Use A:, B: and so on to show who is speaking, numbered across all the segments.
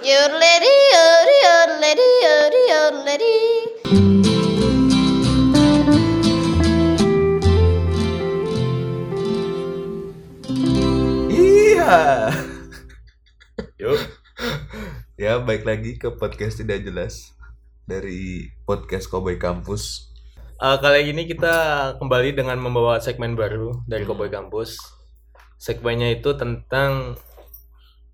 A: Yodelady, yodel, yodelady, yodel, yodelady.
B: Iya. Yuk. Ya, baik lagi ke podcast tidak jelas dari podcast Cowboy Kampus.
C: Eh, kali ini kita kembali dengan membawa segmen baru dari Cowboy Campus. Segmennya itu tentang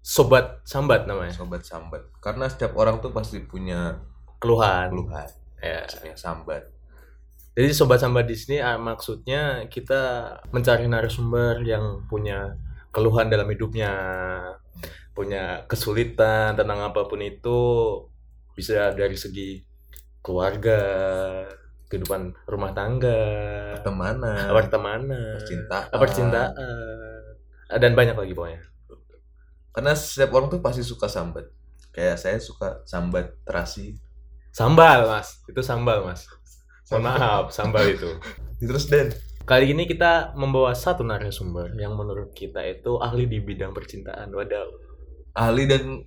C: sobat sambat namanya,
B: Sobat sambat. Karena setiap orang tuh pasti punya
C: keluhan.
B: keluhan,
C: Ya.
B: punya sambat.
C: Jadi sobat sambat di sini ah, maksudnya kita mencari narasumber yang punya keluhan dalam hidupnya, punya kesulitan tentang apa pun itu bisa dari segi keluarga, kehidupan rumah tangga,
B: Pertemanan,
C: pertemanan,
B: percintaan.
C: percintaan, dan banyak lagi pokoknya.
B: Karena setiap orang tuh pasti suka sambat. Kayak saya suka sambat terasi.
C: Sambal mas, itu sambal mas. Mohon maaf, sambal itu.
B: Terus Dan,
C: Kali ini kita membawa satu narasumber yang menurut kita itu ahli di bidang percintaan. Waduh,
B: ahli dan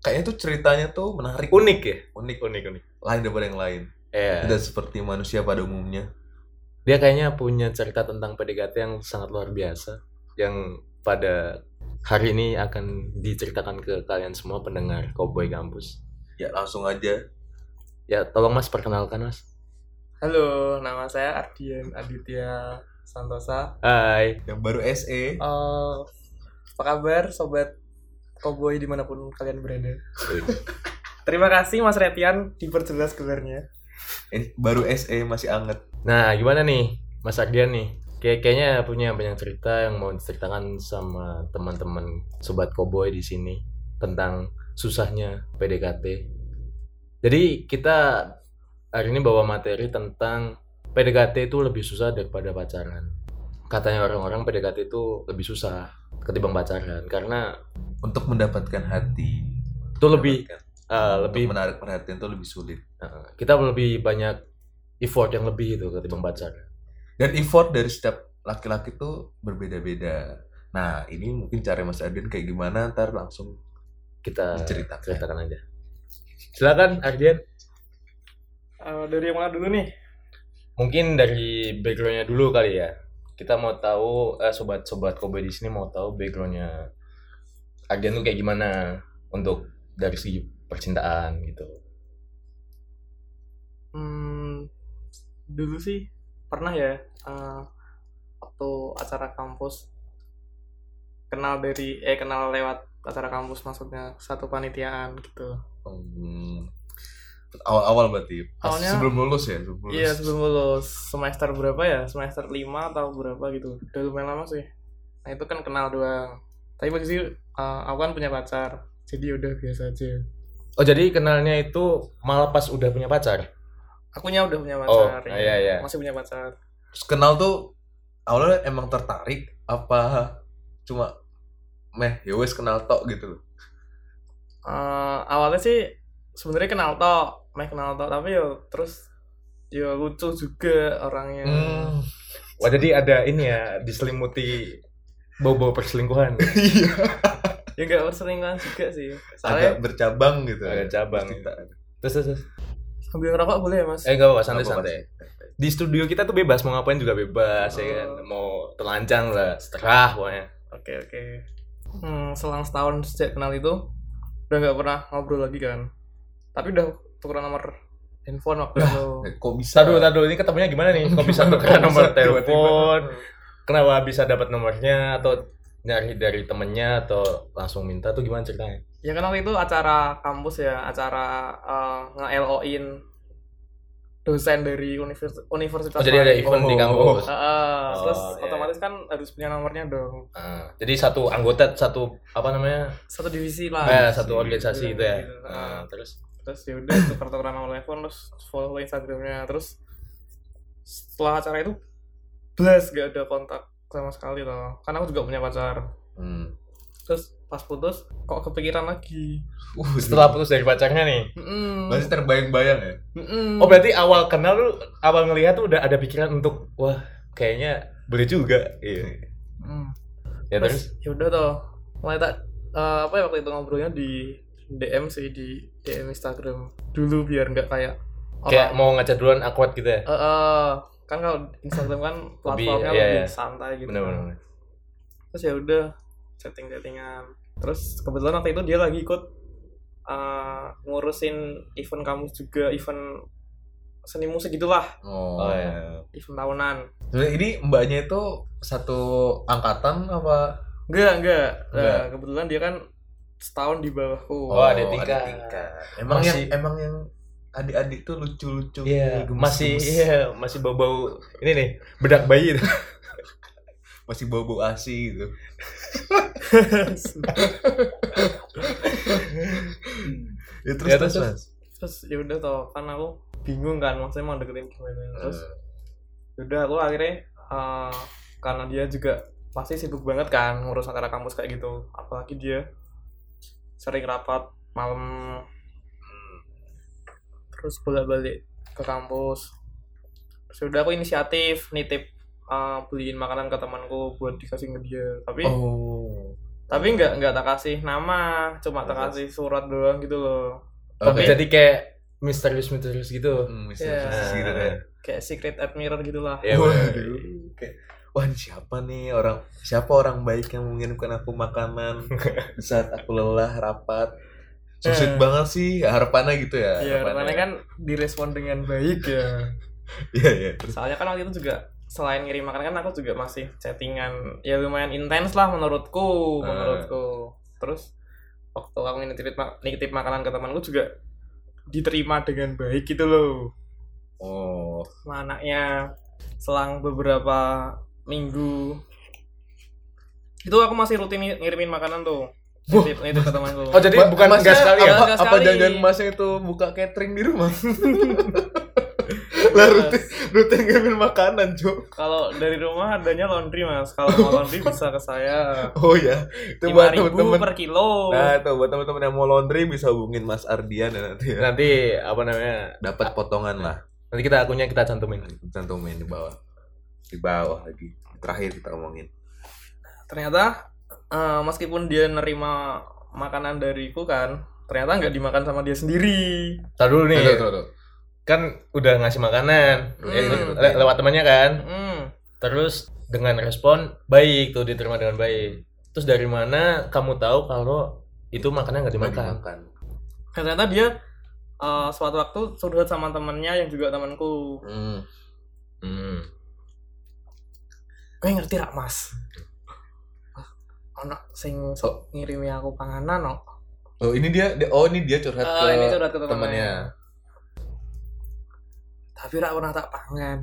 B: kayaknya tuh ceritanya tuh menarik.
C: unik ya?
B: Unik,
C: Unik unik.
B: lain daripada yang lain.
C: Iya.
B: Tidak seperti manusia pada umumnya.
C: Dia kayaknya punya cerita tentang PDKT yang sangat luar biasa, yang pada hari ini akan diceritakan ke kalian semua pendengar Cowboy Campus.
B: Ya, langsung aja
C: Ya, tolong mas perkenalkan mas.
D: Halo, nama saya Ardian Aditya Santosa.
C: Hai.
B: yang baru. SE.
D: Eh, apa kabar sobat Cowboy di mana pun kalian berada? Terima kasih Mas Retian diperjelas gelarnya.
B: Ini baru SE masih anget.
C: Nah, gimana nih, Mas Ardian nih? Kayak kayaknya punya banyak cerita yang mau diceritakan sama teman-teman sobat Cowboy di sini tentang susahnya PDKT. Jadi kita hari ini bawa materi tentang PDKT itu lebih susah daripada pacaran. Katanya orang-orang PDKT itu lebih susah ketimbang pacaran karena
B: Untuk mendapatkan hati.
C: itu lebih
B: untuk
C: lebih
B: menarik perhatian itu lebih sulit.
C: eh, kita lebih banyak effort yang lebih itu ketimbang pacaran.
B: Dan effort dari setiap laki-laki itu berbeda-beda. Nah, ini mungkin cara Mas Adin kayak gimana ntar langsung
C: Kita
B: Diceritakan.
C: ceritakan aja. Silakan Ardian.
D: Eh, dari yang mana dulu nih?
C: Mungkin dari backgroundnya dulu kali ya. Kita mau tahu eh, sobat-sobat Kobe di sini mau tahu backgroundnya Ardian tuh kayak gimana untuk dari segi percintaan gitu.
D: Hmm, dulu sih pernah ya eh, waktu acara kampus kenal dari eh kenal lewat acara kampus maksudnya satu panitiaan gitu.
B: hmm, awal-awal berarti? Pas
D: Awalnya-
B: sebelum lulus ya, sebelum lulus.
D: Iya sebelum lulus. Semester berapa ya? Semester 5 atau berapa gitu. Udah lumayan lama sih. Nah itu kan kenal doang. Tapi posisi uh, aku kan punya pacar. Jadi udah biasa aja.
C: Oh jadi kenalnya itu malah pas udah punya pacar.
D: Akunya udah punya
C: Oh,
D: pacar
C: iya, iya.
D: masih punya pacar
B: Terus kenal tuh awalnya emang tertarik apa cuma meh ya wes kenal tok gitu loh.
D: Uh, awalnya sih sebenarnya kenal tok meh kenal tok tapi yo terus yo lucu juga orangnya
B: Hmm.
C: Wah jadi ada ini ya diselimuti bau-bau perselingkuhan.
B: Iya.
D: ya nggak perselingkuhan juga sih
B: Agak
D: soalnya
B: bercabang gitu.
C: Agak cabang. Terus terus. terus.
D: Sambil ngerokok boleh ya mas
C: Eh enggak apa-apa santai-santai. Di studio kita tuh bebas mau ngapain juga bebas ya kan.
D: Oh.
C: Mau telanjang lah, seterah pokoknya.
D: Oke oke. Hmm, selang setahun sejak kenal itu udah nggak pernah ngobrol lagi kan. Tapi udah tukeran nomor handphone waktu itu.
B: Eh, Kok bisa?
C: Tadu, tadu ini ketemunya gimana nih? Kok bisa tukeran nomor telepon? Kenapa bisa dapat nomornya atau nyari dari temennya atau langsung minta tuh gimana ceritanya?
D: Ya kan waktu itu acara kampus ya, acara uh, nge-LO-in dosen dari univers universitas.
C: Oh jadi ada event di
B: Oh.
C: kampus.
D: Heeh,
C: Oh,
D: terus
C: iya.
D: otomatis kan harus punya nomornya dong.
C: Ah, jadi satu anggota satu apa namanya?
D: Satu divisi lah.
C: Eh, satu organisasi itu ya.
D: gitu.
C: Ah, terus
D: terus ya udah tukar-tukaran nomor telepon terus follow Instagramnya terus setelah acara itu blast gak ada kontak sama sekali loh karena aku juga punya pacar
B: Hmm.
D: terus pas putus kok kepikiran lagi
B: Uh,
C: setelah putus dari pacarnya nih.
D: Mm-mm.
B: masih terbayang-bayang ya.
D: Mm-mm.
C: Oh berarti awal kenal lu awal ngelihat tuh udah ada pikiran untuk wah kayaknya boleh juga. Iya.
D: Mm.
C: Ya terus
D: terus ya udah tuh mulai tak eh, apa ya waktu itu ngobrolnya di DM sih di DM Instagram dulu biar nggak kayak
C: Kayak
D: orang-
C: mau ngechat duluan awkward gitu ya.
D: Eh, eh, kan kalau Instagram kan platformnya
C: iya,
D: lebih
C: iya.
D: santai gitu
C: Bener-bener.
D: terus ya udah setting settingan terus kebetulan waktu itu dia lagi ikut eh, ngurusin event kamu juga event seni musik gitulah
B: Oh,
C: Oh,
B: ya.
D: event tahunan
B: Sebenarnya ini mbaknya itu satu angkatan apa?
D: enggak enggak
B: Enggak.
D: kebetulan dia kan setahun di bawahku
C: Oh, ada tingkat.
B: Emang
C: Masih-
B: yang emang yang adik-adik tuh lucu-lucu.
C: Iya,
B: gemes-gemes.
C: masih iya, masih bau-bau ini nih, bedak bayi.
B: masih bau-bau asi gitu. ya terus
C: Ya,
B: terus,
C: terus,
B: Mas.
D: terus ya udah toh kan aku bingung kan maksudnya mau deketin gimana terus ya udah aku akhirnya eh, karena dia juga pasti sibuk banget kan ngurus acara kampus kayak gitu apalagi dia sering rapat malam terus bolak-balik ke kampus terus ya udah aku inisiatif nitip eh, beliin makanan ke temanku buat dikasih ke dia tapi
B: Oh.
D: tapi nggak nggak tak kasih nama cuma tak kasih surat doang gitu loh
C: Tapi
B: Oke.
C: jadi kayak misterius-misterius gitu.
B: Hmm,
D: Iya.
B: misterius gitu kan.
D: kayak secret admirer gitulah
C: Ya,
B: Waduh. Kayak, Wah ini siapa nih orang siapa orang baik yang mengirimkan aku makanan saat aku lelah rapat. So
D: Eh.
B: sweet banget sih harapannya gitu ya.
D: Iya, harapannya kan direspon dengan baik ya.
B: Iya iya. Terus
D: Soalnya kan waktu itu juga selain ngirim makanan kan aku juga masih chattingan ya lumayan intens lah menurutku,
B: Eh.
D: menurutku. Terus waktu aku nitip, nitip makanan ke temanku juga diterima dengan baik gitu loh.
B: oh
D: anaknya selang beberapa minggu itu aku masih rutin ng- ngirimin makanan tuh. Nitip, nitip ke temanku.
C: Oh, jadi bukan gas sekali ya?
B: Apa,
D: Gas
B: apa
D: sekali.
B: jangan masnya itu buka catering di rumah? lah rutin rutin ngirimin makanan cuk.
D: Kalau dari rumah adanya laundry mas. Kalau mau laundry bisa ke saya.
B: Oh ya, itu
D: Lima
B: buat
D: ribu
B: teman-teman.
D: per kilo.
B: Nah, tuh buat teman-teman yang mau laundry bisa hubungin Mas Ardian ya nanti ya.
C: Nanti apa namanya?
B: Dapat potongan lah.
C: Nanti kita akunnya kita cantumin.
B: Cantumin di bawah. Di bawah lagi. Terakhir kita ngomongin.
D: Ternyata eh, meskipun dia nerima makanan dariku kan, ternyata nggak dimakan sama dia sendiri.
C: Tar dulu nih.
B: Tuh, tuh, tuh.
C: Kan udah ngasih makanan
D: Hmm.
C: eh, le- lewat temannya kan.
D: Hmm.
C: Terus dengan respon baik tuh diterima dengan baik. Terus dari mana kamu tahu kalau itu makanan nggak dimakan?
B: dimakan.
D: Ternyata dia eh, suatu waktu curhat sama temennya yang juga temanku.
B: Hmm.
C: Hmm.
D: Gue ngerti rak mas. Anak sing sok ngirimi aku panganan no.
B: Oh, ini dia, oh ini dia curhat
D: Ah,
B: ke
D: ini curhat ke temannya.
B: temannya.
D: Tapi rak pernah tak pangan.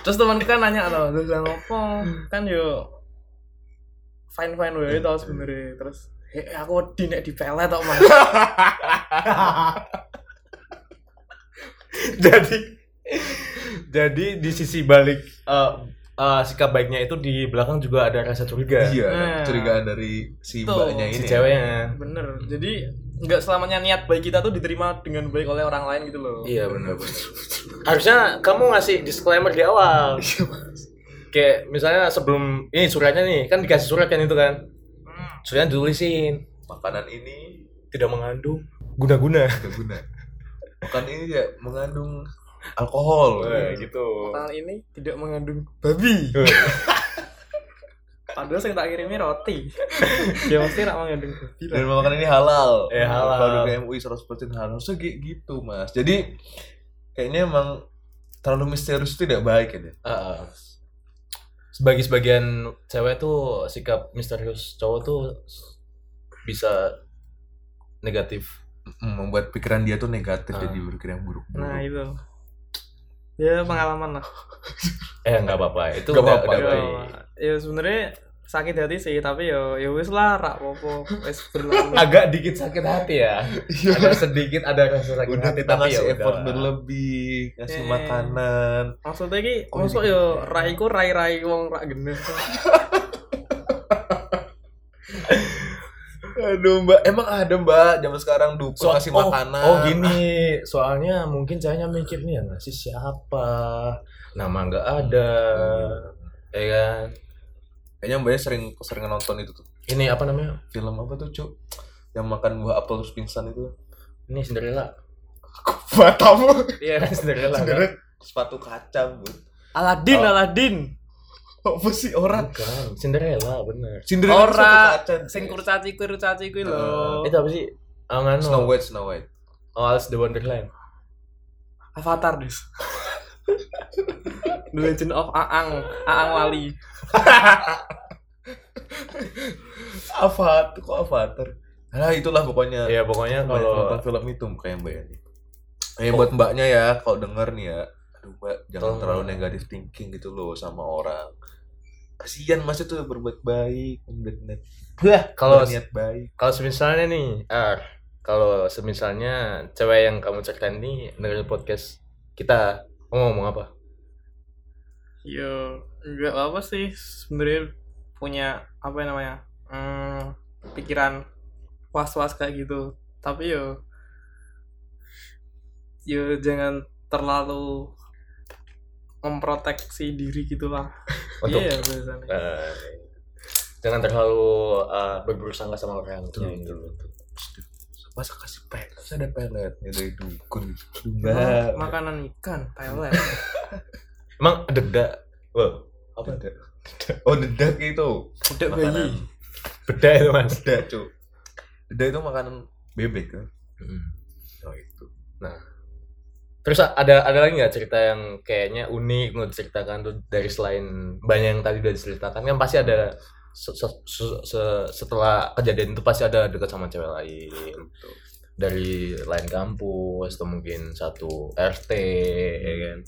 D: Terus temanku kan nanya loh, lu bilang apa? Kan yo fine fine wae tau sebenarnya. Terus eh aku di nek dipelet tok mas.
C: jadi jadi di sisi balik eh, eh, sikap baiknya itu di belakang juga ada rasa curiga.
B: Iya,
D: Nah.
B: curigaan dari si
D: Tuh,
B: mbaknya ini.
C: Si
B: ya.
C: ceweknya.
D: Bener. Jadi nggak selamanya niat baik kita tuh diterima dengan baik oleh orang lain gitu loh.
C: Iya benar. Harusnya kamu ngasih disclaimer di awal. Kayak misalnya sebelum ini suratnya nih kan dikasih surat kan itu kan.
D: Hmm.
C: Suratnya ditulisin
B: Makanan ini
C: tidak mengandung guna-guna.
B: tidak guna. Makanan ini ya mengandung alkohol.
C: Wah, gitu.
D: Makanan ini tidak mengandung babi. Padahal saya tak kirimi roti. ya mengandung babi lah.
B: Dan makanan ini halal.
C: Eh, halal.
B: Produk MUI 100% halal. Harusnya gitu, Mas. Jadi kayaknya emang terlalu misterius itu tidak baik ya.
C: Heeh. Sebagai sebagian cewek tuh sikap misterius cowok tuh bisa negatif.
B: Membuat pikiran dia tuh negatif
C: Ah.
B: jadi berpikir yang buruk.
D: Nah itu. Ya pengalaman lah.
C: Eh nggak apa-apa. Itu
B: Nggak
C: udah,
B: apa-apa.
C: udah
D: Ya,
C: baik.
D: ya sebenarnya sakit hati sih tapi ya ya wis lah rak popo wis berlalu.
C: Agak dikit sakit hati ya. ada sedikit ada rasa sakit
B: udah
C: hati tapi ya udah
B: effort
C: lah.
B: berlebih, ngasih
D: Eh.
B: makanan.
D: Maksudnya ki
B: Oh, gitu.
D: yo raiku rai-rai wong rak genah.
B: Aduh mbak, emang ada mbak zaman sekarang dukun
C: So-
B: ngasih
C: oh,
B: makanan.
C: Oh gini, soalnya mungkin cahaya mikir nih yang ngasih siapa, nama nggak ada, ya kan?
B: Kayaknya mbaknya sering sering nonton itu tuh.
C: ini apa namanya?
B: Film apa tuh cuk? Yang makan buah apel terus pingsan itu.
C: Ini Cinderella.
B: Batam
C: iya kan Cinderella kan?
B: Cinderella. Sepatu kaca bu.
D: Aladin
B: Oh.
D: Aladin.
B: Apa sih orang?
C: Bukan Cinderella bener.
B: Cinderella
D: Ora,
B: sepatu kaca
D: sing kurcaci kurcaci kuwi lho
C: itu apa sih? Oh,
B: Snow White Snow White.
C: Oh, Alice the Wonderland.
D: Avatar des The Legend of Aang. Aang Lali
B: Avatar kok Avatar? Nah itulah pokoknya.
C: Ya pokoknya
B: kalau
C: kalau
B: nonton film itu kayak mbak Yani eh buat mbaknya ya kalau denger nih ya. Aduh mbak jangan
C: Tolong.
B: terlalu negatif thinking gitu loh sama orang. Kasihan mas itu berbuat baik berniat
C: kalau
B: berniat baik.
C: kalau semisalnya nih ah kalau semisalnya cewek yang kamu ceritain nih dengerin podcast kita kamu ngomong apa?
D: Yo, enggak apa sih sebenarnya punya apa yang namanya hmm, pikiran was-was kayak gitu. Tapi yo yo jangan terlalu memproteksi diri gitulah.
C: Untuk-
D: iya biasanya.
C: Eh, jangan terlalu uh, berburuk sangka sama orang
B: Betul,
C: gitu.
B: Masa kasih pelet masa ada peletnya dari dukun mbak
D: makanan ikan pelet.
C: Emang dedak Wah,
B: apa? ada. Oh dedak itu. Makanan.
D: bayi.
C: Beda itu mas.
B: Dedak cu dedak itu makanan bebek kan?
C: Hmm.
B: oh itu.
C: Terus ada ada lagi nggak cerita yang kayaknya unik mau diceritakan tuh dari selain banyak yang tadi udah diceritakan? Kan pasti ada se- se- se- se- setelah kejadian itu pasti ada dekat sama cewek lain. Dari lain kampus atau mungkin satu RT ya kan?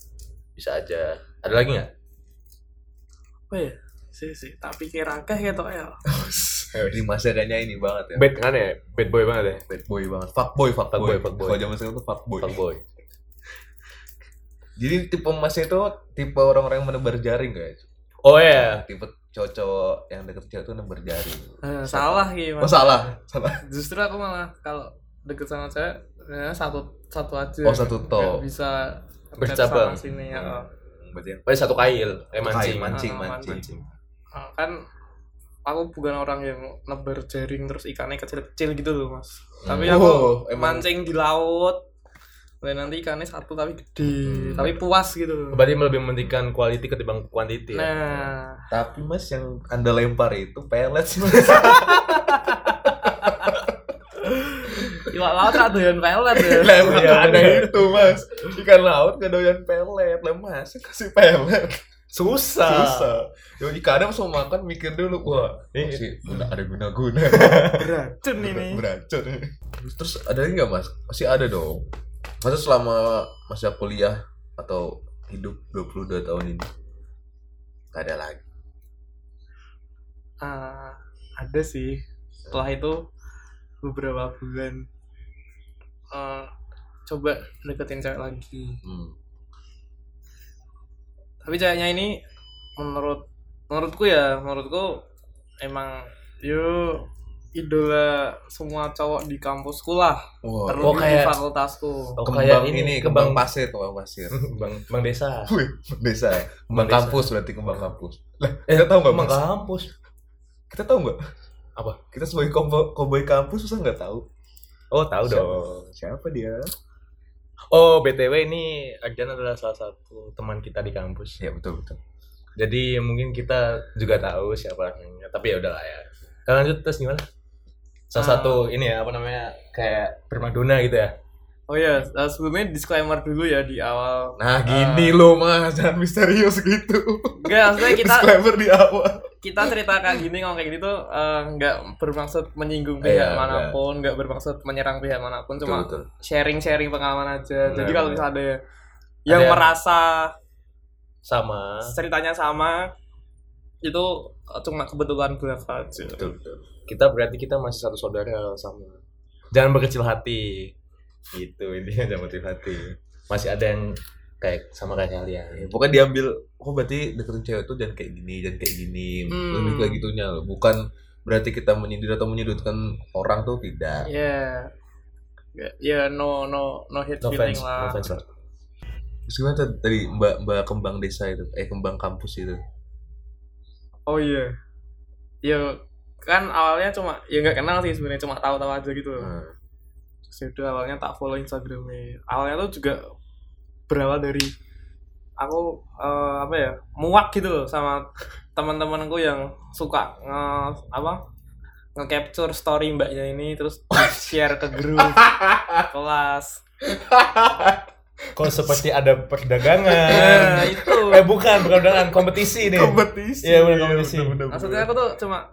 C: Bisa aja. Ada lagi nggak?
D: Apa ya sih sih tak pikir akeh gitu ya
B: di masa kayaknya ini banget ya.
C: Bad kan ya? Bad boy banget ya?
B: Bad boy banget. Fuckboy fuckboy
C: Fuckboy, fuckboy.
B: kalau zaman sekarang tuh fuckboy.
C: Fuck boy
B: jadi tipe masnya itu tipe orang-orang yang menebar jaring guys
C: oh ya
B: tipe cowok-cowok yang deket cewek tuh nebar jaring
D: Eh, salah gitu
B: oh salah salah.
D: Justru aku malah kalau deket sama cewek ya satu satu aja.
B: Oh, satu.
D: Nggak bisa
C: Bercabang.
D: sini ya
B: berarti yang
C: oh satu kail. Eh mancing
B: Kail, mancing
D: Ah,
B: mancing.
D: Ah, kan aku bukan orang yang nebar jaring terus ikannya kecil-kecil gitu loh mas. Tapi
B: Hmm.
D: aku
B: Oh, emang.
D: mancing di laut dan nanti ikannya satu tapi gede
C: Hmm.
D: tapi puas gitu.
C: Berarti lebih mementingkan quality ketimbang quantity ya?
D: Nah.
B: Tapi mas yang anda lempar itu pelet. Sih mas
D: iwak laut tak doyan pelet ya?
B: Lah emang
C: Iya,
B: ada
C: bener.
B: itu mas. Ikan laut gak doyan pelet. Lah mas kasih pelet.
C: Susah.
B: Susah. Ya ikannya pas mau makan mikir dulu wah
C: Ini-
B: ini sih udah ada guna-guna.
D: Beracun ini.
B: Beracun terus, terus ada lagi nggak mas? Masih ada dong masa selama masa kuliah atau hidup 22 tahun ini gak ada lagi?
D: Ah, ada sih. Setelah itu beberapa bulan eh, coba deketin cewek lagi.
B: Hmm.
D: tapi ceweknya ini menurut menurutku ya menurutku emang yo idola semua cowok di kampusku lah. Terlebih
C: oh, kayak-
D: di fakultasku.
C: Oh,
B: kembang
C: kayak
B: ini,
C: ini,
B: kembang
C: kembang-
B: pasir kembang pasir.
C: Bang bang desa.
B: Wih, desa kembang
C: desa.
B: kampus berarti kembang kampus. Lah
C: eh
B: kita tahu nggak
C: emang
B: mas?
C: kampus.
B: Kita tahu nggak?
C: Apa?
B: kita sebagai kombo koboi kampus susah nggak tahu?
C: Oh tahu
B: Siapa?
C: dong.
B: siapa dia?
C: Oh btw ini Arjan adalah salah satu teman kita di kampus.
B: Ya betul betul.
C: Jadi mungkin kita juga tahu siapa orangnya tapi ya udahlah ya. Kalau lanjut terus gimana salah
D: Ah.
C: satu ini ya apa namanya kayak primadona gitu ya.
D: Oh ya eh, sebelumnya disclaimer dulu ya di awal.
B: Nah gini loh mas jangan misterius gitu.
D: Enggak maksudnya kita
B: disclaimer di awal.
D: Kita cerita kayak gini ngomong kayak gini tuh eh, nggak bermaksud menyinggung
B: Iya,
D: pihak mana pun nggak bermaksud menyerang pihak mana pun cuma
B: betul, betul.
D: sharing-sharing pengalaman aja.
B: Benar,
D: Jadi kalau misalnya ada yang
C: Ada-
D: merasa
C: sama.
D: ceritanya sama itu eh, cuma kebetulan belaka aja.
B: betul betul.
C: Kita berarti kita masih satu saudara sama. Jangan berkecil hati. Gitu intinya jangan berkecil hati. Masih ada yang kayak sama kayak kalian.
B: Ya, pokoknya diambil oh berarti deketin cewek tuh jangan kayak gini jangan kayak gini.
D: Hmm.
B: lebih kayak gitunya loh. Bukan berarti kita menyindir atau menyudutkan orang tuh tidak.
D: Ya. Ya, ya no no no hate
C: no
D: feeling
C: offense
D: lah.
C: no lah.
B: Terus gimana tadi mbak mbak kembang desa itu? Eh kembang kampus itu
D: Oh iya. Ya kan awalnya cuma ya nggak kenal sih sebenarnya cuma tahu-tahu aja gitu.
B: Nah,
D: Terus ya udah awalnya tak follow Instagramnya. Awalnya tuh juga berawal dari aku eh, apa ya muak gitu loh sama teman-temanku yang suka nge apa nge-capture story mbaknya ini terus share ke grup kelas.
C: Kok seperti ada perdagangan.
D: Nah, itu.
C: eh bukan, bukan perdagangan, kompetisi nih.
B: kompetisi
C: Iya, bener kompetisi.
D: Maksudnya aku tuh cuma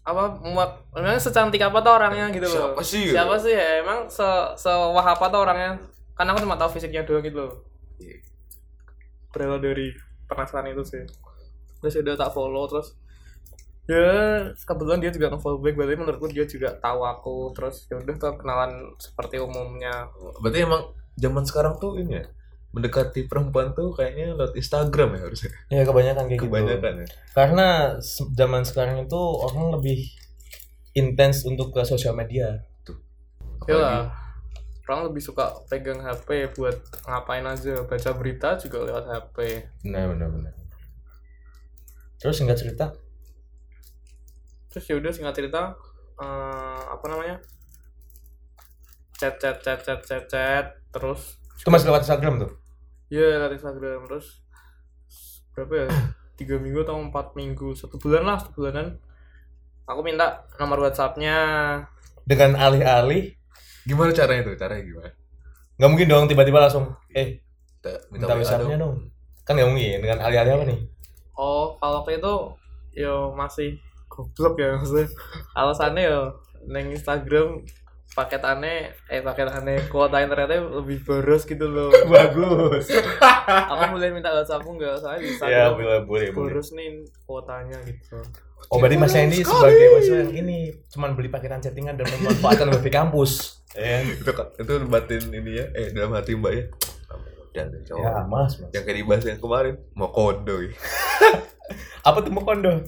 D: apa muak memang secantik apa tuh orangnya gitu loh.
B: Siapa sih?
D: Siapa sih ya? Emang se sewah apa tuh orangnya? Karena aku cuma tahu fisiknya doang gitu loh.
B: Iya.
D: Berawal dari penasaran itu sih. Terus udah tak follow terus ya kebetulan dia juga nge-follow back berarti menurutku dia juga tahu aku terus ya udah tuh kenalan seperti umumnya
B: berarti emang zaman sekarang tuh ini ya mendekati perempuan tuh kayaknya lewat Instagram ya harusnya.
C: Ya kebanyakan kayak gitu.
B: kebanyakan ya.
C: Karena zaman sekarang itu orang lebih intens untuk ke sosial media.
D: ya lah. Orang lebih suka pegang HP buat ngapain aja baca berita juga lewat HP
C: Benar, benar, benar. Terus singkat cerita,
D: terus ya udah singkat cerita eh, apa namanya chat chat chat chat chat chat terus?
C: Itu masih lewat Instagram tuh.
D: ya lewat Instagram. Terus? Berapa ya? Tiga minggu atau empat minggu? Satu bulan lah satu bulanan. Aku minta nomor WhatsAppnya.
C: Dengan alih-alih,
B: gimana caranya tuh? Caranya gimana?
C: Nggak mungkin dong tiba-tiba langsung, eh
B: minta,
C: minta WhatsApp-nya
B: dong.
C: dong. Kan nggak mungkin. Dengan alih-alih apa nih?
D: oh kalau waktu itu yo masih goblok ya maksudnya. Alasannya yo neng Instagram paket aneh eh paket aneh kuota internetnya lebih boros gitu loh
C: Bagus.
D: aku boleh minta WhatsAppku nggak soalnya di
C: ya, boleh, boleh,
D: boros nih kuotanya gitu
C: Oh, berarti Mas. Hendy sebagai mahasiswa yang ini cuman beli paketan chattingan dan memanfaatkan wifi kampus. Ya.
B: itu itu batin ini ya eh dalam hati mbak ya dan cowok
C: Ya, Mas, Mas.
B: yang kayak dibahas yang kemarin mau kondo ya
C: Apa tuh mau kondo?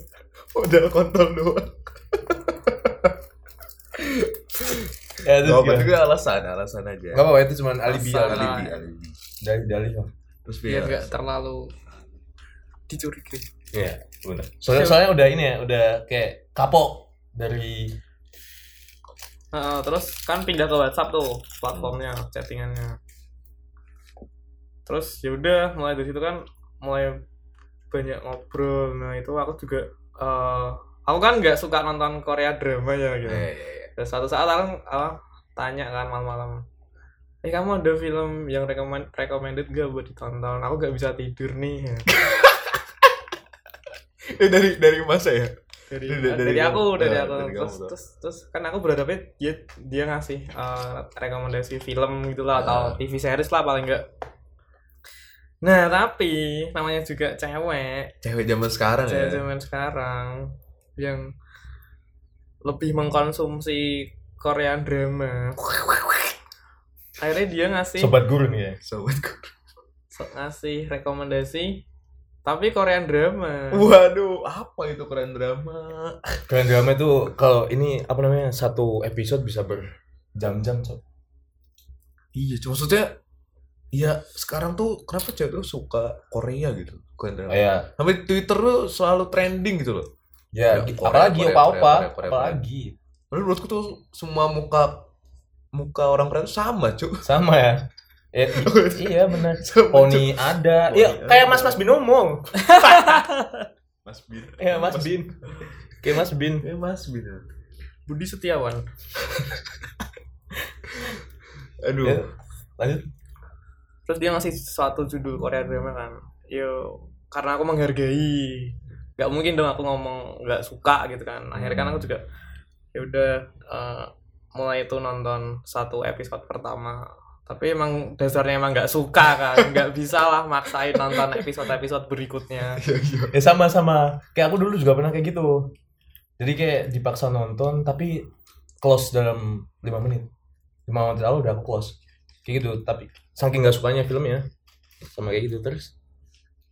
B: udah kontol doang
C: Ya, itu
B: Gak juga alasan alasan aja.
C: Gak apa-apa itu cuma alibi
D: Asal.
C: alibi.
B: alibi.
C: Dari dalih
B: terus
D: biar nggak terlalu dicurigai.
C: Iya, benar. Soalnya soalnya udah ini ya, udah kayak kapok dari
D: Heeh, terus kan pindah ke WhatsApp tuh platformnya chattingannya. Terus ya udah mulai dari situ kan mulai banyak ngobrol. Nah itu aku juga eh, aku kan nggak suka nonton Korea drama ya gitu.
B: Eh,
D: terus satu saat aku eh, tanya kan malam-malam eh kamu ada film yang recommend recommended gak buat ditonton? Aku gak bisa tidur nih.
B: Eh, dari dari masa ya?
D: Dari
B: Dari-
D: dari,
B: dari
D: aku dari
B: Nah,
D: aku.
B: dari
D: terus,
B: kamu,
D: terus terus kan aku berhadapnya dia dia ngasih eh, rekomendasi film gitu lah atau
B: Ah.
D: TV series lah paling enggak nah tapi namanya juga cewek.
B: Cewek zaman sekarang
D: cewek
B: ya?
D: zaman sekarang yang lebih mengkonsumsi Korean drama akhirnya dia ngasih
C: sobat guru nih ya.
B: sobatku
D: so- ngasih rekomendasi tapi Korean drama
B: waduh apa itu keren drama
C: Keren drama itu kalau ini apa namanya satu episode bisa berjam-jam sob.
B: iya cuma maksudnya Iya, sekarang tuh kenapa cewek tuh suka Korea gitu, keren drama.
C: Kayak
B: Sampai Twitter tuh selalu trending gitu loh.
C: Ya,
B: Ya, Korea,
C: apalagi
B: Korea,
C: opa-opa,
B: Korea, Korea, Korea.
C: apalagi
B: Lalu menurutku tuh semua muka muka orang Korea tuh sama, cuy.
C: sama ya. Eh, i- iya benar. Poni ada.
B: Poni
C: Iya,
B: ada.
C: kayak Mas Mas Binomo.
B: Mas Bin.
C: Iya, Mas Bin. Kayak Mas Bin.
B: Eh, Mas Bin.
D: Budi Setiawan
B: Aduh.
C: Ya, lanjut.
D: terus dia ngasih suatu judul Korea drama kan yo karena aku menghargai nggak mungkin dong aku ngomong nggak suka gitu kan akhirnya kan aku juga ya udah eh, mulai itu nonton satu episode pertama tapi emang dasarnya emang nggak suka kan nggak bisa lah maksain nonton episode-episode berikutnya
B: Iya, iya.
C: Ya sama sama. Kayak aku dulu juga pernah kayak gitu. Jadi kayak dipaksa nonton tapi close dalam 5 menit. 5 menit lalu udah aku close. Kayak gitu, tapi saking gak sukanya filmnya sama kayak gitu terus.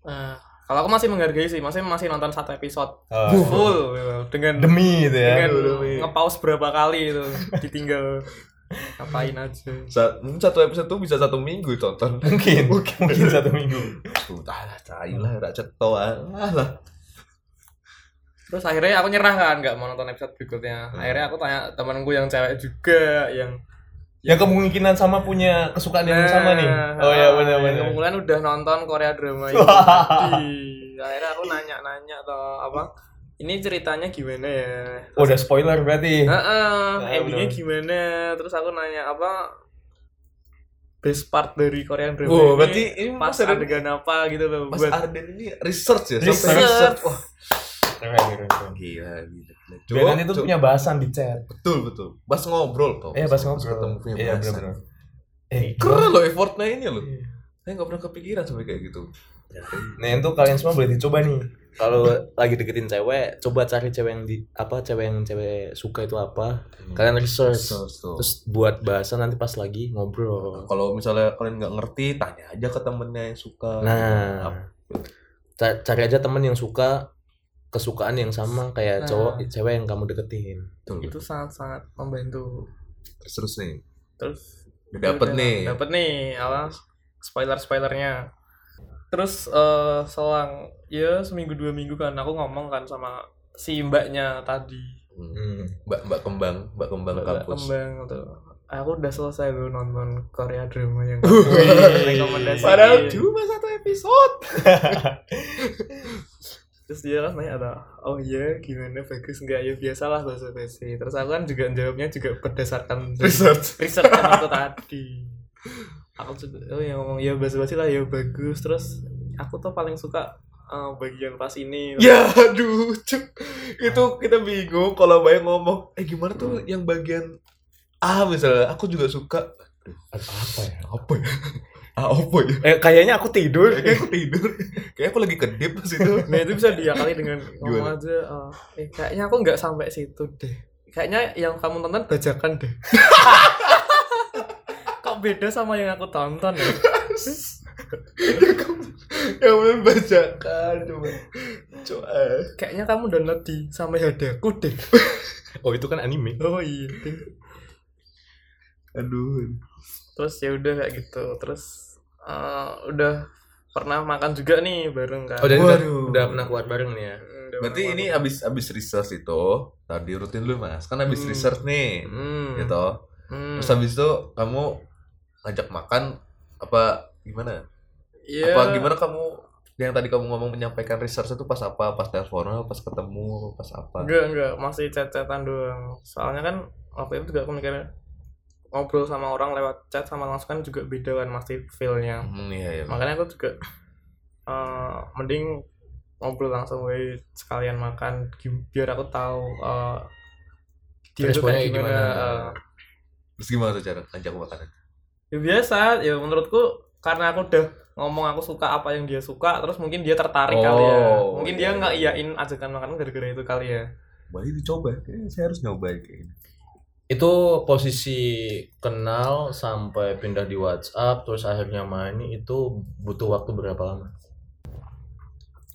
D: Nah, kalau aku masih menghargai sih masih masih nonton satu episode
C: Uh,
D: full gitu. dengan
C: demi gitu ya.
D: dengan
B: demi.
D: nge-pause berapa kali itu ditinggal ngapain aja
B: Sa- mungkin satu episode tuh bisa satu minggu tonton.
C: Mungkin, mungkin satu minggu.
B: Entah lah, cai lah, ah lah.
D: terus akhirnya aku nyerah kan nggak mau nonton episode berikutnya akhirnya aku tanya temanku yang cewek juga yang
C: Yang kemungkinan sama punya kesukaan yang sama nih. Oh ya benar
D: yang
C: benar.
D: kemudian udah nonton Korea drama itu tadi. akhirnya aku nanya-nanya atau apa ini ceritanya gimana ya
C: Oh, udah spoiler berarti.
D: Heeh,
C: Nah,
D: endingnya
C: bener.
D: gimana terus aku nanya apa best part dari Korean drama
B: Oh,
D: ini
B: berarti ini
D: pas
B: Mas Arden-
D: adegan apa gitu loh
B: Mas
D: buat
B: Arden ini research ya
C: Research.
B: research wah
C: Keren, keren, keren.
B: gila gila, gila.
C: Dan itu
B: Cuk,
C: punya bahasan di chat.
B: betul betul pas ngobrol toh
C: Eh, pas ngobrol.
B: ketemu punya
C: Iya,
B: bahasan.
C: benar-benar. Eh,
B: keren loh effortnya ini loh saya nggak pernah kepikiran sampai kayak gitu
C: Nah, itu kalian semua boleh dicoba nih. Kalau lagi deketin cewek, coba cari cewek yang di apa cewek yang cewek suka itu apa. Kalian research.
B: Research tuh.
C: Terus buat bahasan nanti pas lagi ngobrol.
B: kalau misalnya kalian nggak ngerti tanya aja ke temennya yang suka
C: Nah, ca- cari aja temen yang suka kesukaan yang sama kayak
D: Nah.
C: cowok cewek yang kamu deketin.
B: betul
D: itu sangat-sangat membantu.
B: Terus terus nih.
D: Terus
B: udah dapet
D: udah
B: nih.
D: dapet nih apa spoiler spoilernya terus eh selang ya seminggu dua minggu kan aku ngomong kan sama si mbaknya tadi.
B: Hmm. mbak mbak kembang mbak kembang
D: Mbak
B: kampus.
D: Kembang tuh aku udah selesai loh nonton Korea drama yang rekomendasi
B: padahal cuma satu episode
D: terus dia kan nanya ada oh iya gimana bagus nggak? Ya biasalah bahasa basi. Terus aku kan juga jawabnya juga berdasarkan
B: research.
D: riset yang itu tadi. Aku juga oh ya ngomong ya bahasa basi lah ya bagus. Terus aku tuh paling suka eh, bagian pas ini.
B: Ya aduh cuk. Itu kita bingung kalau banyak ngomong eh gimana tuh yang bagian A misalnya? Aku juga suka.
C: Apa ya?
B: apa ya ah apa ya?
C: Eh kayaknya aku tidur.
B: kayak aku tidur. Kayak aku lagi kedip pas itu.
D: Nah itu bisa diakali dengan ngomong
B: Gimana?
D: aja eh, eh kayaknya aku nggak sampai situ deh. Kayaknya yang kamu tonton bajakan deh. Kok beda sama yang aku tonton ya?
B: Yang bener bacakan coba coba
D: kayaknya kamu download di sampai hadaku deh.
C: Oh itu kan anime.
D: oh iya.
B: Aduh
D: terus ya udah kayak gitu terus eh, udah pernah makan juga nih bareng kan
C: Oh jadi udah,
B: Waduh.
C: udah pernah keluar bareng nih ya.
D: Hmm, udah
B: berarti ini
D: makan.
B: abis abis research itu tadi rutin dulu mas kan abis
D: Hmm.
B: research nih
D: hmm.
B: gitu
D: hmm.
B: terus habis itu kamu ngajak makan apa gimana
D: Iya.
B: apa gimana kamu yang tadi kamu ngomong menyampaikan research itu pas apa pas teleponan pas ketemu pas apa
D: enggak enggak masih chat-chatan doang soalnya kan waktu itu juga aku mikir ngobrol sama orang lewat chat sama langsung kan juga beda kan masih feelnya.
B: Hmm, iya iya
D: makanya aku juga eh, mending ngobrol langsung we sekalian makan biar aku tahu eh, dia tuh kayak gimana,
C: gimana.
D: eh.
B: terus gimana tuh cara ngajak makan?
D: Ya biasa ya menurutku karena aku udah ngomong aku suka apa yang dia suka terus mungkin dia tertarik kali ya.
B: Oh,
D: mungkin
B: iya,
D: dia nggak
B: iya.
D: iyain ajakan makan gara-gara itu kali ya.
B: Boleh dicoba kayaknya saya harus nyoba kayaknya
C: Itu posisi kenal sampai pindah di WhatsApp terus akhirnya main itu butuh waktu berapa lama?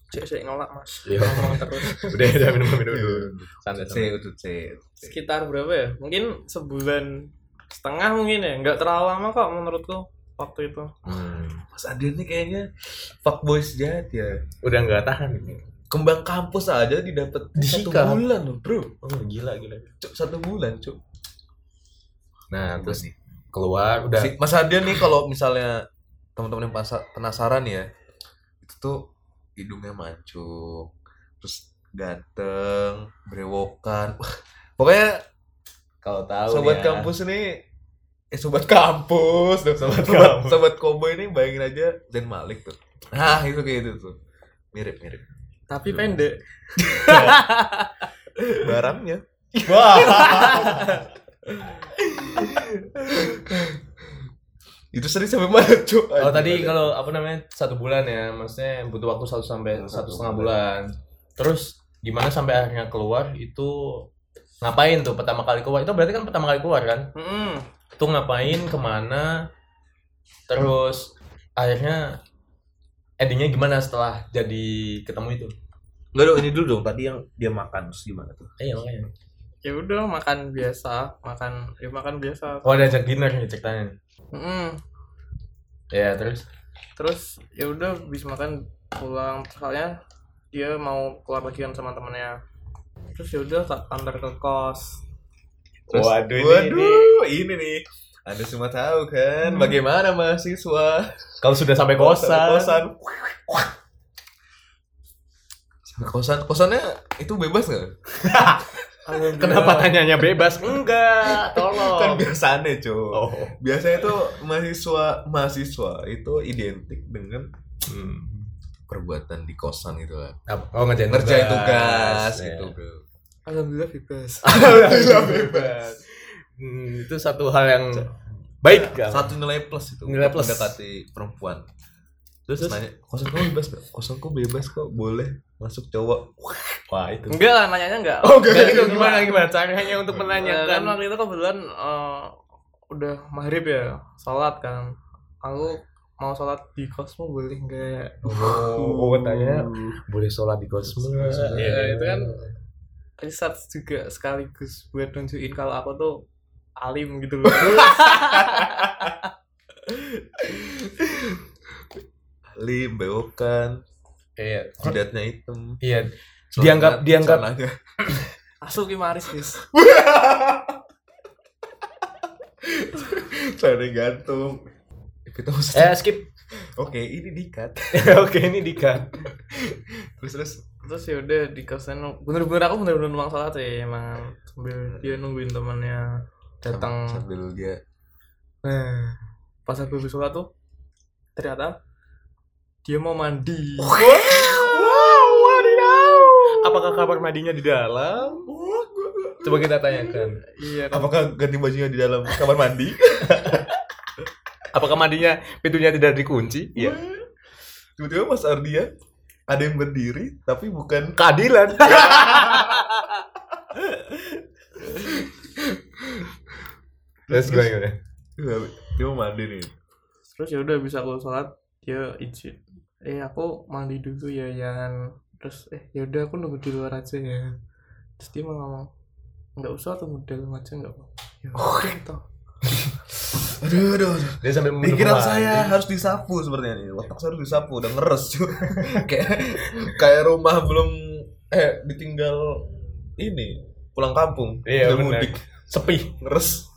D: cek cek nolak mas
C: Iya.
D: ngomong terus
C: Udah udah minum minum dulu. Santai santai.
B: itu C C.
D: sekitar berapa ya mungkin sebulan setengah mungkin ya nggak terlalu lama kok menurutku waktu itu
C: Hmm.
B: Mas Adrian nih kayaknya fuckboy sejati ya
C: Udah nggak tahan.
B: kembang kampus aja didapat satu bulan loh bro
C: Oh gila gila.
B: Cuk, satu bulan cuk
C: Nah terus
B: nih.
C: keluar udah.
B: Si- Mas Adian nih kalau misalnya teman-teman yang penasaran ya itu tuh hidungnya mancung terus ganteng brewokan Wah, pokoknya
C: Kalau tahu
B: sobat
C: ya.
B: kampus nih eh sobat kampus dong sobat
C: Sobat
B: sobat, sobat koboy ini bayangin aja Zen Malik tuh. Nah itu kayak gitu tuh. Mirip mirip.
D: Tapi
B: Hmm.
D: pendek
B: barangnya itu sering sampai mana cuk
C: Oh tadi kalau apa namanya satu bulan ya, maksudnya butuh waktu satu sampai
B: Satu
C: satu setengah bulan. Terus gimana sampai akhirnya keluar itu ngapain tuh pertama kali keluar? Itu berarti kan pertama kali keluar kan?
D: Mm-mm.
C: Itu ngapain, ke mana? Terus akhirnya endingnya gimana setelah jadi ketemu itu?
B: Enggak dong, ini dulu dong. Tadi yang dia makan terus gimana tuh?
C: Eh, iya makanya.
D: Ya udah makan biasa makan ya makan biasa
C: Oh ada ajak dinner nih ceritanya. nih.
D: Mm-mm.
C: Ya terus.
D: terus ya udah habis makan pulang soalnya dia mau keluar lagi kan sama temennya terus ya udah tak antar ke kos
B: Terus,
C: Waduh, ini-
B: waduh, ini, nih. Anda semua tahu kan bagaimana mahasiswa
C: Kalau sudah sampai kosan.
B: kosan. Sampai kosan, kosannya itu bebas nggak?
C: Kenapa tanyanya bebas? Enggak, tolong.
B: Kan biasanya cuy.
C: Oh.
B: Biasanya itu mahasiswa mahasiswa itu identik dengan
C: Hmm.
B: perbuatan di kosan gitu lah.
C: Oh, ngerjain
B: Ngerjain tugas
C: Ya.
B: gitu, bro.
D: alhamdulillah bebas
C: Alhamdulillah bebas. Hmm, itu satu hal yang baik kan?
B: Satu nilai plus itu.
C: Nilai plus.
B: Mendekati perempuan.
C: Terus,
B: Terus nanya, kosan kamu bebas gak? Kosanku bebas kok, boleh masuk cowok.
C: Wah itu.
D: enggak lah nanyanya enggak
C: Oh, enggak itu gimana gimana caranya untuk
D: Ya, kan
C: menanyakan?
D: waktu itu kebetulan eh, udah maghrib ya sholat kan aku mau sholat di kosmu boleh enggak
C: Oh, tanya boleh sholat di kosmo?
D: ya itu kan riset juga sekaligus buat nunjukin kalau aku tuh alim gitu loh
B: Lim, bewokan,
C: Iya.
B: jidatnya hitam.
C: Iya. Dianggap-
B: Celana-
C: dianggap-
B: celananya.
D: masuk ki maris guys
B: Celana gantung. Kita harus-
C: Eh skip.
B: Oke, ini dikat.
C: Oke ini dikat.
B: Terus terus
D: terus ya udah di kosan bener-bener aku bener-bener numpang sholat ya emang sambil dia nungguin temannya datang
B: sambil dia
D: nah pas aku sholat tuh ternyata dia mau mandi
C: Apakah kamar mandinya di dalam? Coba kita tanyakan.
D: iya kan
B: apakah ganti bajunya di dalam kamar mandi?
C: Apakah mandinya pintunya tidak dikunci? Iya.
B: Tiba-tiba Mas Ardia ada yang berdiri tapi bukan
C: Keadilan. Terus gimana gimana?
B: dia mau mandi nih.
D: terus ya udah bisa aku sholat dia izin eh aku mandi dulu ya jangan terus eh ya udah aku nunggu di luar aja ya terus dia mau ngomong nggak usah tunggu di dalam aja nggak apa ya udah toh
B: Aduh, aduh, aduh.
C: Dia sampai menunggu
B: Pikiran saya harus disapu sepertinya nih. Otak saya harus disapu, udah ngeres cuy. kayak kayak rumah belum eh ditinggal ini pulang kampung.
C: Iya,
B: udah
C: benar.
B: mudik,
C: sepi.
B: ngeres.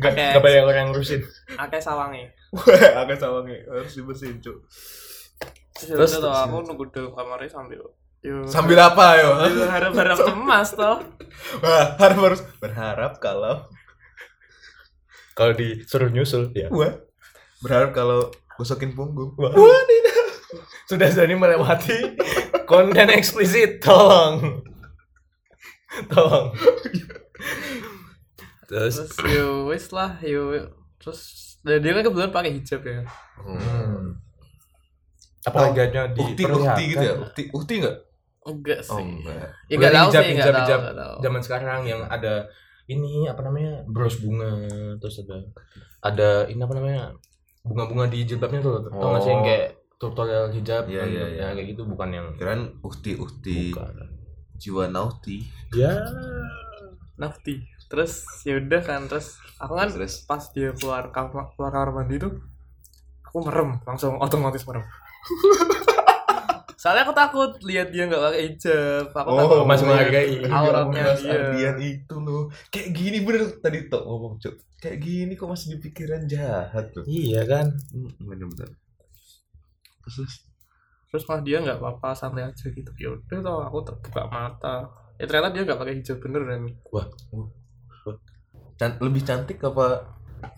C: Gak, banyak orang ngurusin.
D: akeh sawangi
B: agak sawangnya harus dibersihin cuy.
D: Terus, ya toh
C: terus,
D: aku nunggu di kamarnya sambil yo
B: Sambil apa yo?
D: sambil harap-harap cemas toh
B: Wah, harap harus berharap kalau
C: Kalau disuruh nyusul, ya.
B: Wah, berharap kalau gosokin punggung.
C: Wah. Sudah jadi melewati konten eksplisit, tolong. Tolong. Terus
D: terus yo wis lah yo terus dan dia kan kebetulan pakai hijab ya
C: hmm. Apa lagi di
B: Ukti, ukti gitu ya? Ukti, ukti enggak?
D: enggak sih
B: Oh, enggak.
D: ya nggak tahu
C: hijab,
D: sih nggak
C: hijab,
D: tahu nggak
C: Zaman sekarang yang ada ini apa namanya bros bunga terus ada ada ini apa namanya bunga-bunga di jilbabnya tuh tau nggak sih yang
B: Oh.
C: kayak tutorial hijab
B: iya,
C: ya
B: iya.
C: kayak gitu bukan yang
B: Kirain ukti, ukti.
C: bukan
B: Jiwa nauti.
C: ya
D: nafti terus ya udah kan terus aku kan
B: Terus
D: pas dia keluar kamar keluar kamar mandi tuh aku merem langsung otomatis merem soalnya aku takut lihat dia nggak pakai hijab. Aku
B: Oh,
D: takut
C: masih
D: lihat
C: menghargai.
D: auratnya
B: Mas
D: dia.
B: Ardian itu loh. Kayak gini bener. Tadi tok ngomong cuk kayak gini kok masih di pikiran jahat tuh.
C: Iya kan?
B: Bener-bener. Terus terus.
D: terus malah dia nggak apa-apa santai aja gitu. Ya udah tau aku terbuka mata. Ya ternyata dia nggak pakai hijab beneran
B: Can- lebih cantik apa?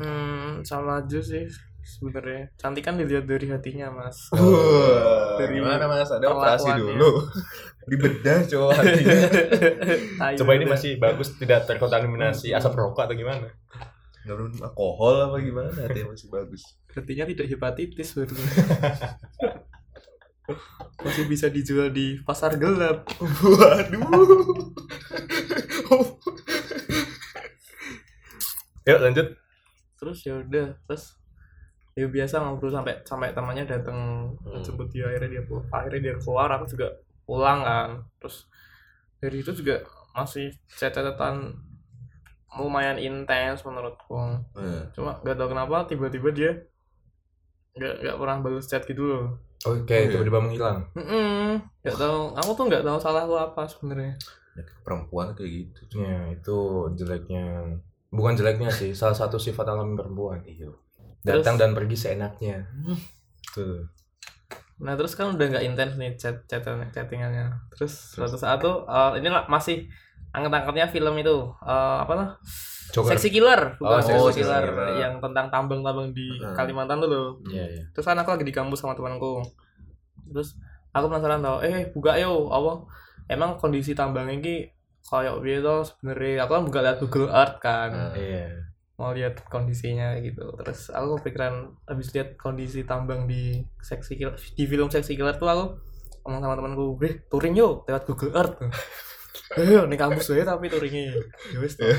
D: Hmm sama aja sih sebenarnya. Cantik kan dilihat dari hatinya mas.
B: Wah,
D: Dari
B: gimana mas? Ada operasi dulu. Dibedah cowok hatinya
D: Tai
C: coba ini masih bagus tidak terkontaminasi asap rokok atau gimana?
B: Nggak minum alkohol apa gimana hatinya masih bagus.
D: Artinya tidak hepatitis baru masih bisa dijual di pasar gelap.
B: Waduh.
C: Yuk lanjut.
D: Terus ya udah terus ya biasa ngobrol sampai sampai temannya datang
C: Hmm.
D: jemput dia akhirnya dia pulang akhirnya dia keluar aku juga pulang kan terus dari itu juga masih chat-chatan lumayan intens menurutku
B: Eh,
D: cuma gak tau kenapa tiba-tiba dia nggak nggak pernah balas chat gitu loh
C: oke
B: iya.
C: tiba-tiba menghilang
D: Mm-mm. nggak tahu aku tuh nggak tahu salahku apa sebenarnya
B: penyakit perempuan kayak gitu Cuk.
C: Ya, itu jeleknya. Bukan jeleknya sih, salah satu sifat alami perempuan.
B: iya
C: Datang dan pergi seenaknya. Tuh.
D: Nah terus kan udah nggak intens nih chat chat chattingannya. Terus suatu saat tuh eh, ini lah masih angkat-angkatnya film itu eh, apa lah?
C: Joker.
D: Sexy Killer, bukan
C: Oh,
D: Sexy
B: Sexy
D: Killer
B: Killer.
D: yang tentang tambang-tambang di
B: Heeh.
D: Kalimantan tuh loh.
C: Iya, iya.
D: Terus kan aku lagi di kampus sama temanku. Terus aku penasaran tau, eh buka yo apa? Emang kondisi tambang ini kayak to sebenarnya? Aku kan buka lihat Google Earth kan.
B: Nah.
C: Iya.
D: Mau lihat kondisinya gitu terus aku kepikiran habis lihat kondisi tambang di seksi killer di film seksi killer tuh aku ngomong sama temanku eh touring yuk lewat Google Earth eh ini kampus ya tapi touringnya ya wis toh.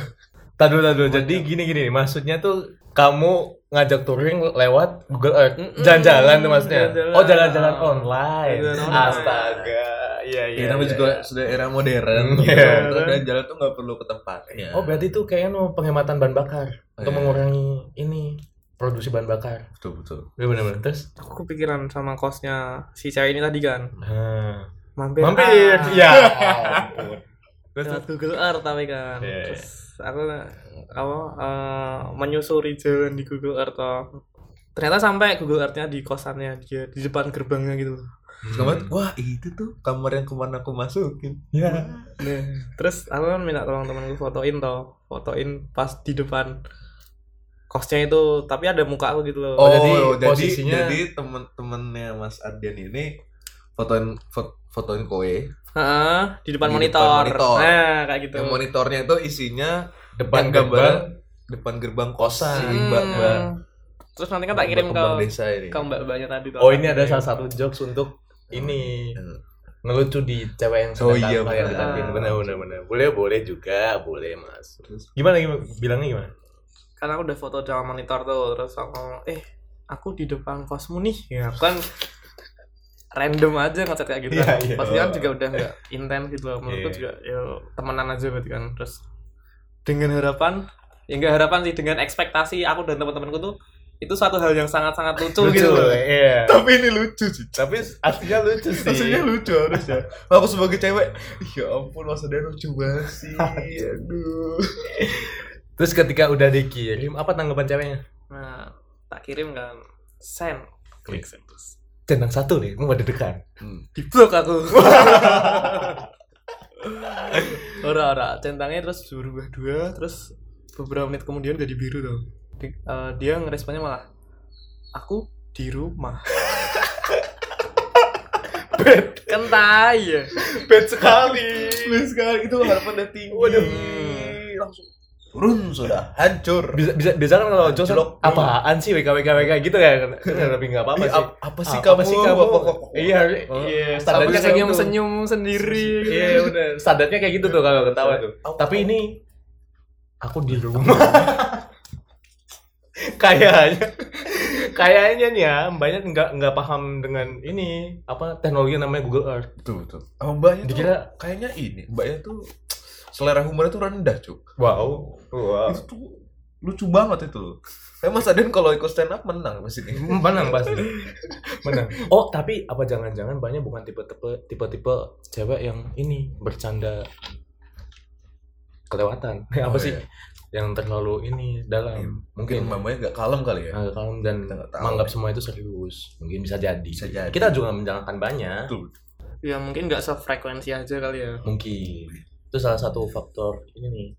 C: Tadu tadu. Jadi gini gini, maksudnya tuh kamu ngajak touring lewat Google Earth. Jalan-jalan tuh maksudnya.
D: Jalan-jalan.
C: Oh, jalan-jalan online.
D: Jalan online.
C: Astaga. Iya, iya.
B: Ya, namanya
C: iya,
B: juga
C: iya.
B: sudah era modern.
C: Iya.
B: Kalau udah jalan tuh nggak perlu ke tempatnya.
C: Oh, berarti itu kayaknya no, penghematan bahan bakar untuk
B: Iya.
C: mengurangi ini produksi bahan bakar.
B: betul betul.
C: Iya benar-benar. Terus
D: aku kepikiran sama kosnya si cewek ini tadi kan
C: nah,
D: mampir
C: mampir.
D: ah,
C: Ya. ampun. Terus
D: lewat Google Earth tapi kan
C: Iya, iya.
D: terus aku apa eh, menyusuri jalan di Google Earth toh. ternyata sampai Google Earth-nya di kosannya dia di depan gerbangnya gitu
B: Kamu, wah itu tuh kamar yang ke mana aku masukin.
C: ya.
D: Nah, terus aku kan minta tolong temanku fotoin toh, fotoin pas di depan kosnya itu, tapi ada muka aku gitu loh.
C: Oh, jadi
B: jadi
C: posisinya-
B: jadi temen-temennya Mas Ardian ini fotoin fot- fotoin kowe.
D: Heeh, di depan
B: Di
D: monitor.
B: depan monitor.
D: Nah, kayak gitu.
B: Yang monitornya itu isinya
C: Depan
B: gambar depan gerbang kosan si
D: Hmm.
B: mbak-mbak.
D: Terus nanti kan tak kirim ke ke mbak-mbaknya tadi toh.
C: Oh, ini ada salah satu jokes untuk ini
B: Hmm.
C: ngelucu di cewek yang
B: Oh,
C: sedang
B: iya,
C: tampil yang
B: benar.
C: deketin. benar benar benar boleh boleh juga boleh mas
B: Terus
C: gimana gimana bilangnya gimana
D: Karena aku udah foto dalam monitor tuh, terus aku ngomong, "Eh, aku di depan kosmu nih." Ya, aku kan random aja ngechat kayak gitu.
C: Iya,
D: kan.
C: iya.
D: Pasti kan juga udah nggak intens gitu loh. Menurutku
C: Iya.
D: juga ya temenan aja berarti kan. Terus dengan harapan, ya enggak harapan sih dengan ekspektasi aku dan teman-temanku tuh itu suatu hal yang sangat-sangat lucu, gitu loh.
C: iya
B: tapi ini lucu sih.
C: tapi aslinya lucu sih
B: Maksudnya lucu harusnya. Aku sebagai cewek, ya ampun Mas Ardian lucu banget sih. Aduh.
C: terus ketika udah dikirim apa tanggapan ceweknya
D: Nah, tak kirim kan send. Klik send terus.
C: centang satu nih mau dedekan
D: Di blok aku. ora ora centangnya terus berubah dua terus beberapa menit kemudian jadi biru tuh Di- eh, dia ngeresponnya malah aku di rumah. Kan tai ya.
C: Bad sekali.
B: Please sekali. Itu harapannya tinggi.
C: Waduh.
B: Langsung. Turun sudah. Hancur.
C: bisa bisa bisa kan kalau Jos
B: Jelok.
C: apaan sih WK WK WK gitu kan kan tapi nggak apa apa
B: Ih,
C: sih.
B: ap- apa sih kamu?
C: sih kamu? Iya.
B: Oh.
C: iya. Standarnya kayak
D: senyum
C: gitu.
D: senyum sendiri.
C: Iya udah standarnya kayak gitu tuh kalau ketawa tuh. Tapi ini aku di rumah kayaknya kayaknya nih ya mbaknya nggak nggak paham dengan ini apa teknologi namanya Google Earth
B: Betul betul. Oh, mbaknya tuh
C: Dikira-
B: kayaknya ini, mbaknya tuh selera humornya tuh rendah, Cuk.
C: wow wow
B: Itu tuh lucu banget itu. Kayak Mas Aden kalau ikut stand up menang pasti nih.
C: menang pasti menang oh tapi apa jangan-jangan banyak bukan tipe-tipe tipe-tipe cewek yang ini bercanda kelewatan apa
B: Oh,
C: sih
B: iya.
C: Yang terlalu ini dalam
B: Mungkin
C: mungkin
B: mamanya gak kalem kali ya.
C: agak kalem dan menganggap semua itu serius mungkin bisa jadi
B: Bisa jadi.
C: kita juga menjalankan banyak
B: Betul.
D: ya mungkin nggak sefrekuensi aja kali ya
C: mungkin itu salah satu faktor ini nih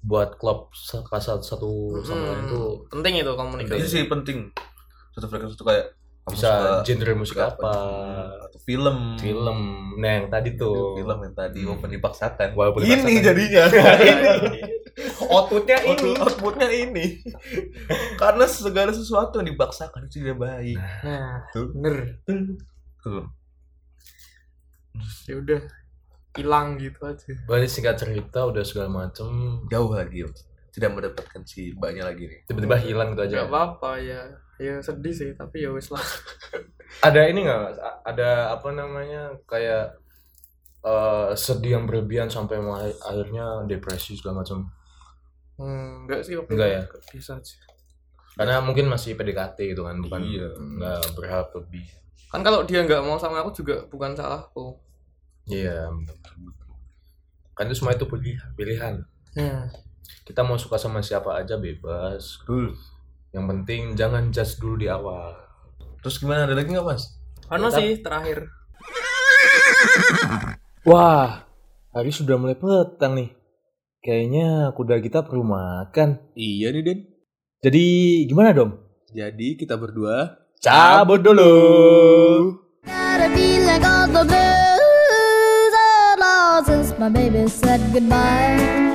C: buat klub satu satu sama lain
D: Hmm,
C: itu
D: penting itu
B: Itu
D: komunikasi
B: sih penting. Satu frekuensi itu kayak
C: bisa genre musik
B: suka
C: apa
B: atau film.
C: film nah yang tadi tuh
B: Film yang tadi
C: Hmm.
B: walaupun dipaksakan.
C: Walaupun
B: ini
C: dipaksakan.
B: jadinya.
C: outputnya ini
B: Output- outputnya ini. Karena segala sesuatu yang dipaksakan itu tidak baik.
D: nah
B: Tuh.
D: bener
B: Tuh.
D: ya udah hilang gitu aja
C: Berarti singkat cerita udah segala macem
B: Jauh lagi. Tidak mendapatkan si mbaknya lagi nih.
C: tiba-tiba hilang gitu aja.
D: nggak apa-apa ya ya sedih sih tapi ya wes lah
C: Ada ini nggak? Ada apa namanya kayak eh, sedih yang berlebihan sampai akhirnya depresi segala macam.
D: Hmm, enggak sih waktu
C: Enggak ya?
D: bisa aja
C: Karena mungkin masih PDKT gitu kan, bukan
B: Iya.
C: nggak berharap lebih.
D: kan kalau dia nggak mau sama aku juga bukan salahku
C: Iya. kan itu semua itu pilih- pilihan
D: Hmm.
C: kita mau suka sama siapa aja bebas
B: Betul.
C: yang penting jangan judge dulu di awal
B: Terus gimana ada lagi nggak mas?
D: Ano sih terakhir
C: wah hari sudah mulai petang nih kayaknya kuda kita perlu makan
E: Iya nih Den.
C: jadi gimana dong
E: Jadi kita berdua
C: cabut dulu
A: my baby said goodbye.